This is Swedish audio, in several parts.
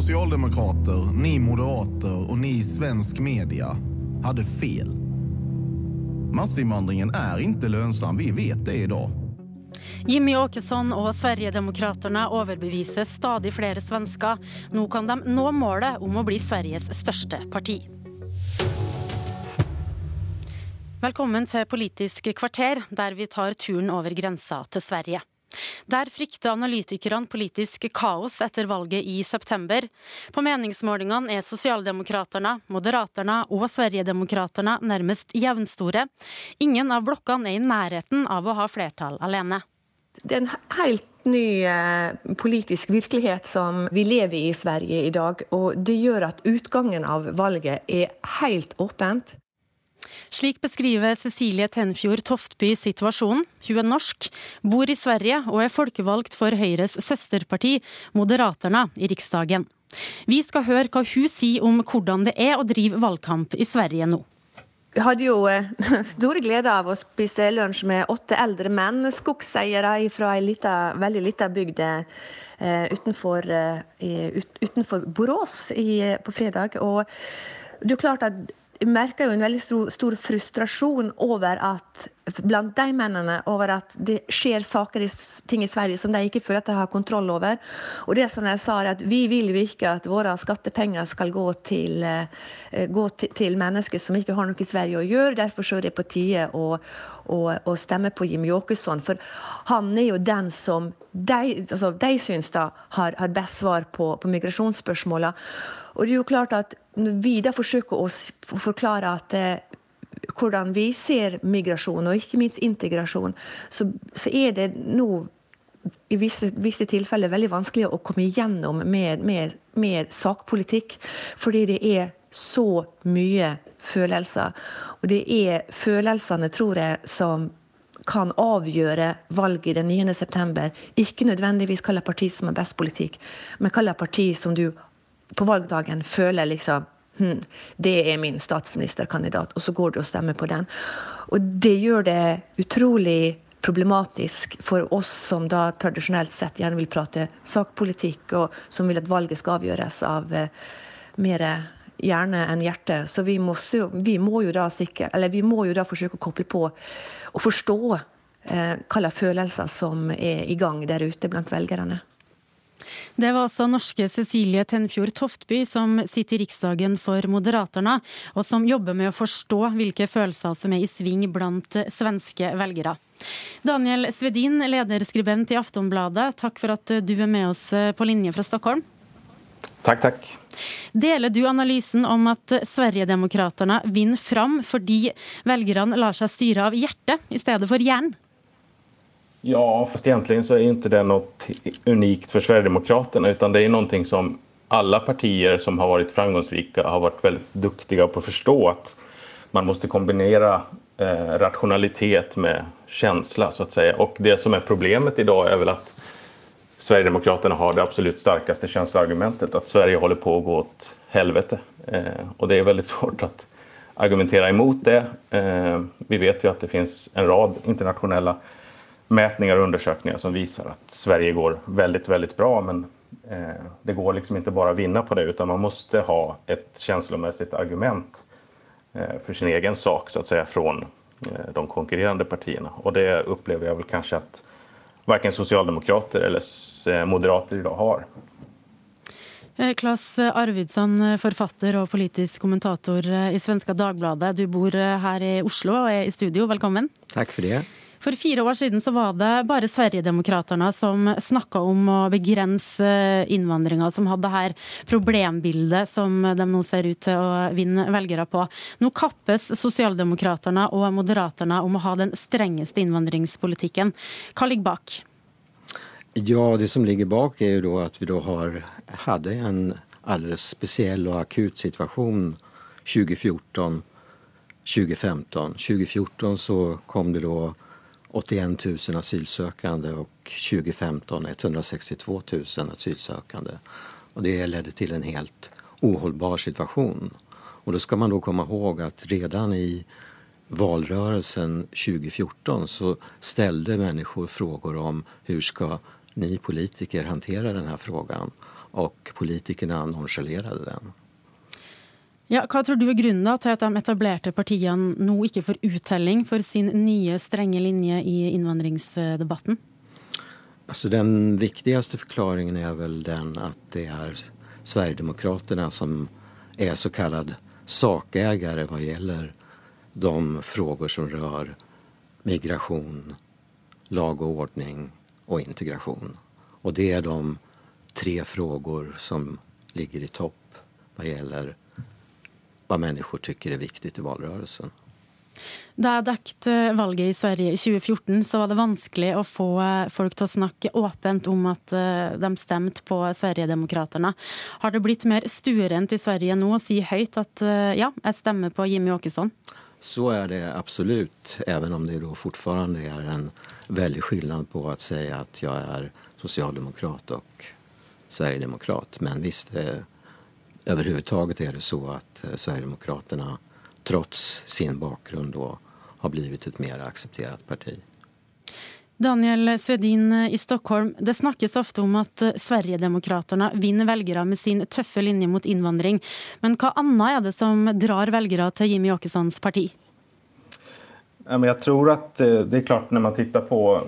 socialdemokrater, ni moderater och ni svensk media hade fel. Massinvandringen är inte lönsam, vi vet det idag. Jimmy Åkesson och Sverigedemokraterna överbevisar stadigt fler svenskar. Nu kan de nå målet om att bli Sveriges största parti. Välkommen till Politisk kvarter, där vi tar turen över gränsen till Sverige. Der frykter analytikerne politisk kaos etter valget i september. På meningsmålingene er Sosialdemokraterne, Moderaterna og Sverigedemokraterna nærmest jevnstore. Ingen av blokkene er i nærheten av å ha flertall alene. Det är en helt ny eh, politisk virkelighet som vi lever i i Sverige i dag. Och det gör att utgången av valget är helt åpent. Slik beskriver Cecilie Tenfjord Toftby situasjonen. Hun er norsk, bor i Sverige og er folkevalgt for Høyres søsterparti, Moderaterna, i Riksdagen. Vi skal høre hva hun sier om hvordan det er å drive valgkamp i Sverige nå. Vi hadde jo eh, stor glede av å spise lunsj med åtte eldre menn, skogseiere fra ei lita, veldig lita bygd eh, utenfor, eh, utenfor Borås på fredag. Og det er klart at märker ju en väldigt stor, stor, frustration över att bland de männen över att det sker saker i, ting i Sverige som de inte för att de har kontroll över. Och det som jag sa är att vi vill ju inte att våra skattepengar ska gå till, eh, gå till, till människor som inte har något i Sverige att göra. Därför så är det på tio. att och, och stämmer på Jimmy Åkesson. För han är ju den som de, alltså, de syns da, har, har bäst svar på, på migrationsspörsmålen. Och det är ju klart att vi då försöker förklara forklare eh, hur vi ser migration och inte minst integration så, så är det nog i vissa, vissa tillfällen väldigt vanskelig att komma igenom med, med, med sakpolitik, Fordi det är så mye følelser. Og det er følelsene, tror jeg, som kan avgjøre valget den 9. september. Ikke nødvendigvis hvilket parti som har best politikk, men hvilket parti som du på valgdagen føler liksom hm, det är min statsministerkandidat och så går du och stämmer på den. Och det gör det otroligt problematiskt för oss som då traditionellt sett gärna vill prata sakpolitik och som vill att valget ska avgöras av eh, mer hjärna än hjärta. Så vi, måste, vi må ju då sikkert, eller vi må ju då försöka koppla på och förstå eh, vilka känslor som är igång där ute bland väljarna. Det var altså norske Cecilie Tenfjord Toftby som sitter i Riksdagen for Moderaterna, og som jobber med å forstå hvilke følelser som er i sving blant svenske velgere. Daniel Svedin, lederskribent i Aftonbladet, takk for at du er med oss på linje fra Stockholm. Tack, tack. Deler du analysen om at Sverigedemokraterna vinner fram fordi velgerne lar seg styre av hjertet i stedet for hjernen? Ja, fast egentligen så är inte det något unikt för Sverigedemokraterna utan det är någonting som alla partier som har varit framgångsrika har varit väldigt duktiga på att förstå att man måste kombinera eh, rationalitet med känsla så att säga. Och det som är problemet idag är väl att Sverigedemokraterna har det absolut starkaste känsloargumentet att Sverige håller på att gå åt helvete. Eh, och det är väldigt svårt att argumentera emot det. Eh, vi vet ju att det finns en rad internationella mätningar och undersökningar som visar att Sverige går väldigt, väldigt bra. Men eh, det går liksom inte bara att vinna på det utan man måste ha ett känslomässigt argument eh, för sin egen sak så att säga från eh, de konkurrerande partierna. Och det upplever jag väl kanske att varken socialdemokrater eller eh, moderater idag har. Eh, Klas Arvidsson, eh, författare och politisk kommentator i Svenska Dagbladet. Du bor här i Oslo och är i studio. Välkommen. Tack för det. For fire år siden så var det bare Sverigedemokraterna som snakka om å begrense eh, innvandringa, som hadde her problembildet som de nå ser ut til å vinne velgere på. Nå kappes Sosialdemokraterna og Moderaterna om å ha den strengeste innvandringspolitikken. Hva ligger bak? Ja, det som ligger bak är ju då att vi då har, hade en alldeles speciell och akut situation 2014 2015. 2014 så kom det då 81 000 asylsökande och 2015 162 000 asylsökande. Och det ledde till en helt ohållbar situation. Och då ska man då komma ihåg att redan i valrörelsen 2014 så ställde människor frågor om hur ska ni politiker hantera den här frågan? och politikerna nonchalerade den. Ja, vad tror du är grunnen till att de etablerade partierna nå inte får uttelling för sin nya stränga linje i invandringsdebatten? Alltså den viktigaste förklaringen är väl den att det är Sverigedemokraterna som är så kallad sakägare vad gäller de frågor som rör migration, lag och ordning och integration. Och det är de tre frågor som ligger i topp vad gäller vad människor tycker är viktigt i valrörelsen. Da dekket valget i Sverige i 2014, så var det vanskelig å få folk til å snakke åpent om at eh, de stemte på Sverigedemokraterna. Har det blitt mer stuerent i Sverige nå å si høyt at eh, ja, jeg stemmer på Jimmy Åkesson? Så är det absolut, även om det då fortfarande är en väldig skillnad på att säga att jag är socialdemokrat och sverigedemokrat. Men visst, det, överhuvudtaget är det så att eh, Sverigedemokraterna trots sin bakgrund då har blivit ett mer accepterat parti. Daniel Svedin i Stockholm. Det snackes ofta om att eh, Sverigedemokraterna vinner väljare med sin tuffa linje mot invandring. Men vad annat är det som drar väljare till Jimmy Åkessons parti? Jag tror att eh, det är klart när man tittar på,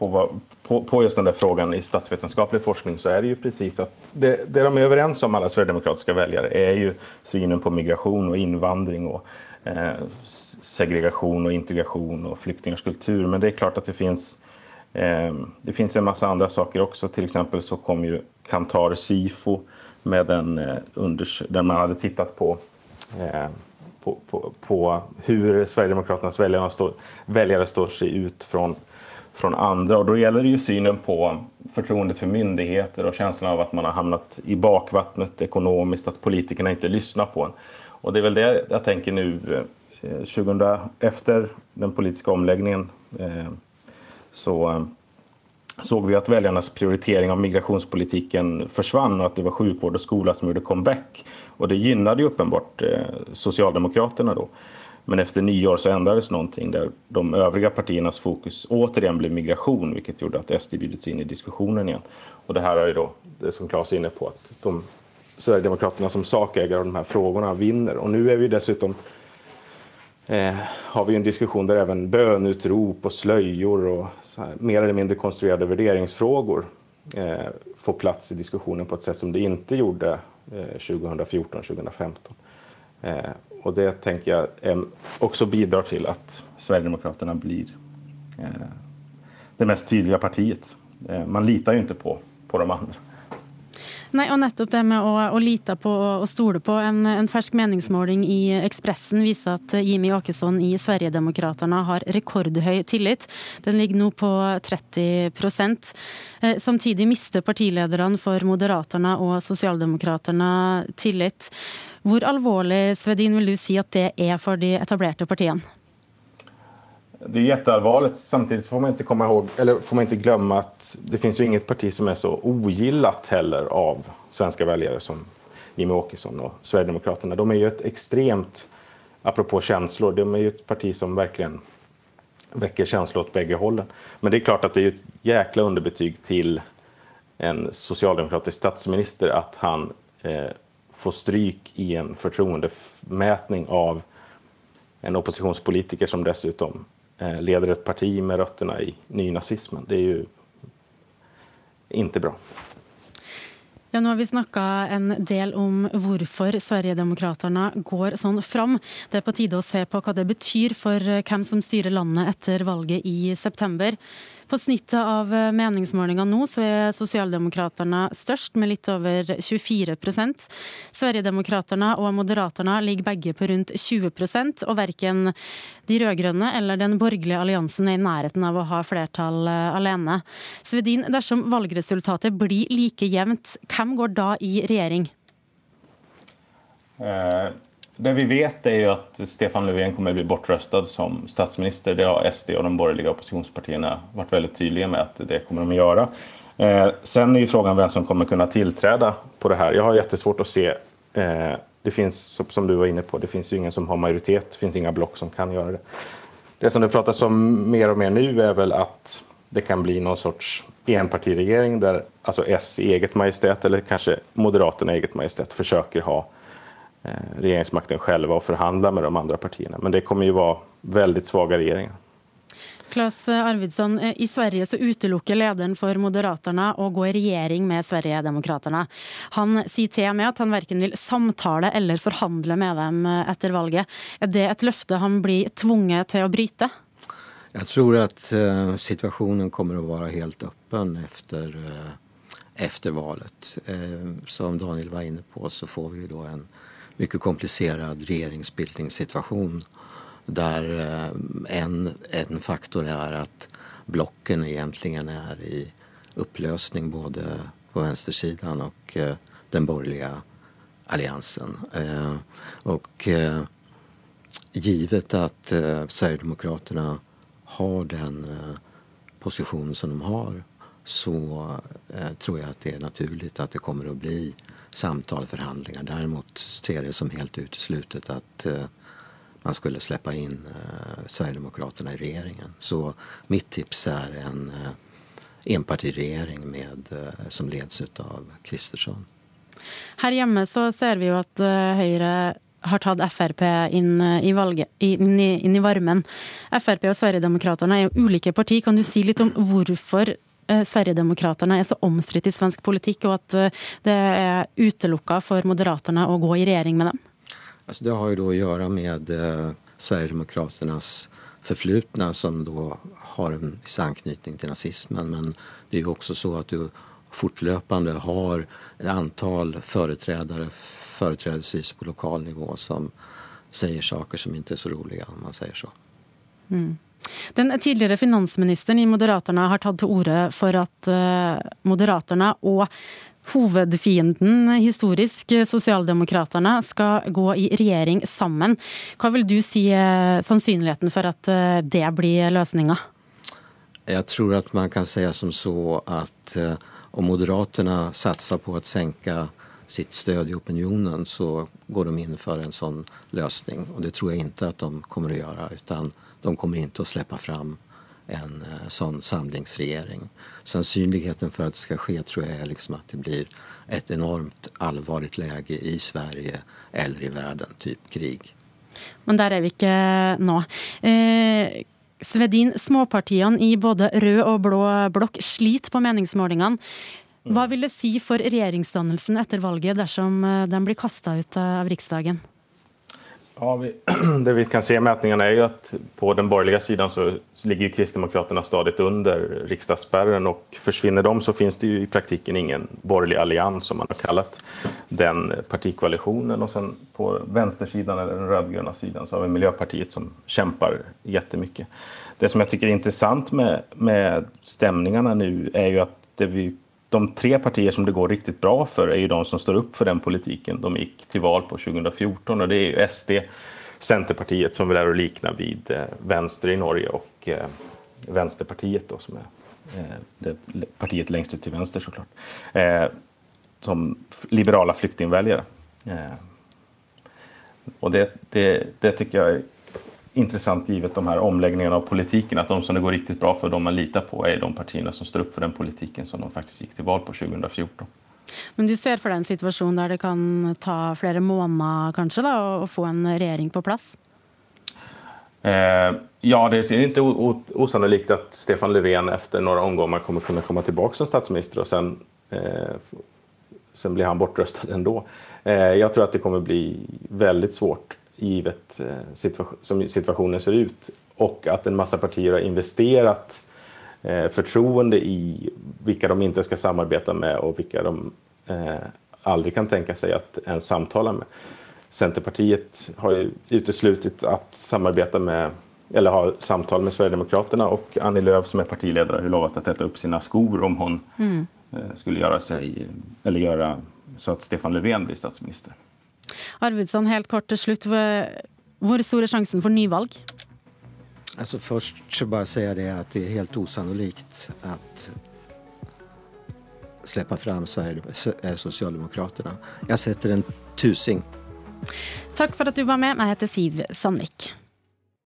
på, vad, på, på just den där frågan i statsvetenskaplig forskning så är det ju precis att det, det de är överens om alla sverigedemokratiska väljare är ju synen på migration och invandring och eh, segregation och integration och flyktingars kultur. Men det är klart att det finns eh, det finns en massa andra saker också. Till exempel så kom ju Kantar Sifo med en eh, undersökning där man hade tittat på eh, på, på, på, hur Sverigedemokraternas väljare står, väljare står sig ut från från andra. Och då gäller det ju synen på förtroendet för myndigheter och känslan av att man har hamnat i bakvattnet ekonomiskt, att politikerna inte lyssnar på en. Och det är väl det jag tänker nu, eh, 2000, efter den politiska omläggningen eh, så eh, såg vi att väljarnas prioritering av migrationspolitiken försvann och att det var sjukvård och skola som gjorde comeback. Och det gynnade ju uppenbart eh, Socialdemokraterna då. Men efter nyår så ändrades någonting där de övriga partiernas fokus återigen blev migration, vilket gjorde att SD bjudits in i diskussionen igen. Och det här är ju då det som Claes är inne på, att de Sverigedemokraterna som sakägare av de här frågorna vinner. Och nu är vi dessutom eh, har vi en diskussion där även bönutrop och slöjor och här, mer eller mindre konstruerade värderingsfrågor eh, får plats i diskussionen på ett sätt som det inte gjorde eh, 2014-2015. Och det tänker jag också bidrar till att Sverigedemokraterna blir eh, det mest tydliga partiet. Eh, man litar ju inte på, på de andra. Nej, och nettopp det med att, å lita på och stole på. En, en färsk meningsmåling i Expressen visar att Jimmy Åkesson i Sverigedemokraterna har rekordhög tillit. Den ligger nu på 30. Eh, samtidigt mister partilederne för Moderaterna och Socialdemokraterna tillit. Hur alvorlig Svedin, vill du säga att det är för de etablerade partierna? Det är jätteallvarligt. Samtidigt får man inte komma ihåg, eller får man inte glömma att det finns ju inget parti som är så ogillat heller av svenska väljare som Jimmie Åkesson och Sverigedemokraterna. De är ju ett extremt, apropå känslor, de är ju ett parti som verkligen väcker känslor åt bägge hållen. Men det är klart att det är ett jäkla underbetyg till en socialdemokratisk statsminister att han eh, får stryk i en förtroendemätning av en oppositionspolitiker som dessutom Eh, leder ett parti med rötterna i nynazismen. Det är ju inte bra. Ja, nu har vi snackat en del om varför Sverigedemokraterna går sånn fram. Det är på tide att se på vad det betyder för eh, vem som styr landet efter valet i september. På snittet av eh, nå nu så är Socialdemokraterna störst med lite över 24 procent. Sverigedemokraterna och Moderaterna ligger bägge på runt 20 procent och varken de rödgröna eller den borgerliga alliansen är i närheten av att ha flertal eh, alene. Svedin, dersom valgresultatet blir lika jämnt, vem går då i regering? Eh, det vi vet är ju att Stefan Löfven kommer att bli bortröstad som statsminister. Det har SD och de borgerliga oppositionspartierna varit väldigt tydliga med att det kommer de att göra. Eh, sen är ju frågan vem som kommer kunna tillträda på det här. Jag har jättesvårt att se. Eh, det finns, som du var inne på, det finns ju ingen som har majoritet. Det finns inga block som kan göra det. Det som det pratas om mer och mer nu är väl att det kan bli någon sorts enpartiregering där alltså S i eget majestät eller kanske Moderaterna i eget majestät försöker ha regeringsmakten själva och förhandla med de andra partierna. Men det kommer ju vara väldigt svaga regeringar. Klas Arvidsson, eh, i Sverige så utelukker lederen for Moderaterna å gå i regjering med Sverigedemokraterna. Han sier til med at han verken vil samtale eller forhandle med dem eh, etter valget. Er det et løfte han blir tvunget til å bryte? Jag tror att eh, situationen kommer att vara helt öppen efter, eh, efter valet. Eh, som Daniel var inne på så får vi då en mycket komplicerad regeringsbildningssituation där eh, en, en faktor är att blocken egentligen är i upplösning både på vänstersidan och eh, den borgerliga alliansen. Eh, och eh, givet att eh, Sverigedemokraterna har den eh, position som de har så tror jag att det är naturligt att det kommer att bli samtal, förhandlingar. Däremot ser jag det som helt uteslutet att eh, man skulle släppa in eh, Sverigedemokraterna i regeringen. Så mitt tips är en eh, enpartiregering med, eh, som leds av Kristersson. Här hemma så ser vi ju att eh, har tagit Frp in eh, i, valget, in, i, in i varmen. Frp och Sverigedemokraterna är olika partier. Kan du säga lite om varför Sverigedemokraterna är så omstritt i svensk politik och att eh, det är utelukka för Moderaterna att gå i regering med dem? Alltså det har ju då att göra med eh, Sverigedemokraternas förflutna som då har en viss anknytning till nazismen. Men det är ju också så att du fortlöpande har ett antal företrädare, företrädesvis på lokal nivå, som säger saker som inte är så roliga om man säger så. Mm. Den tidigare finansministern i Moderaterna har tagit till orda för att eh, Moderaterna och hovedfienden historisk, eh, Socialdemokraterna, ska gå i regjering sammen. Hva vil du si er eh, sannsynligheten for at det blir løsninga? Jag tror att man kan säga som så att om Moderaterna satsar på att sänka sitt stöd i opinionen så går de in för en sån lösning. Och det tror jag inte att de kommer att göra utan de kommer inte att släppa fram en eh, sån samlingsregering. Sannsynligheten för att det ska ske tror jag är liksom att det blir ett enormt allvarligt läge i Sverige eller i världen, typ krig. Men där är vi inte nu. Eh, Svedin, småpartiene i både röd och blå block sliter på meningsmålingene. Vad vill det si för regeringsdannelsen efter valet dersom eh, den blir kastad ut av riksdagen? Ja, vi, det vi kan se i mätningarna är ju att på den borgerliga sidan så ligger Kristdemokraterna stadigt under riksdagsspärren och försvinner de så finns det ju i praktiken ingen borgerlig allians som man har kallat den partikoalitionen och sen på vänstersidan eller den rödgröna sidan så har vi Miljöpartiet som kämpar jättemycket. Det som jag tycker är intressant med, med stämningarna nu är ju att det vi de tre partier som det går riktigt bra för är ju de som står upp för den politiken de gick till val på 2014 och det är ju SD, Centerpartiet som väl är att likna vid eh, vänster i Norge och eh, Vänsterpartiet då som är eh, det partiet längst ut till vänster såklart. Eh, som liberala flyktingväljare. Och det, det, det tycker jag intressant givet de här omläggningarna av politiken. Att de som det går riktigt bra för, de man litar på, är de partierna som står upp för den politiken som de faktiskt gick till val på 2014. Men du ser för dig en situation där det kan ta flera månader kanske då, att få en regering på plats? Eh, ja, det är inte osannolikt att Stefan Löfven efter några omgångar kommer kunna komma tillbaka som statsminister och sen, eh, sen blir han bortröstad ändå. Eh, jag tror att det kommer bli väldigt svårt givet eh, situation, som situationen ser ut och att en massa partier har investerat eh, förtroende i vilka de inte ska samarbeta med och vilka de eh, aldrig kan tänka sig att ens samtala med. Centerpartiet har ju uteslutit att samarbeta med eller ha samtal med Sverigedemokraterna och Annie Lööf som är partiledare har lovat att äta upp sina skor om hon mm. skulle göra sig eller göra så att Stefan Löfven blir statsminister. Arvidsson, helt kort till slut. Hur stor är chansen för nyvalg? Alltså först så bara säga det att det är helt osannolikt att släppa fram Sverige, Socialdemokraterna. Jag sätter en tusing. Tack för att du var med. Jag heter Siv Sandvik.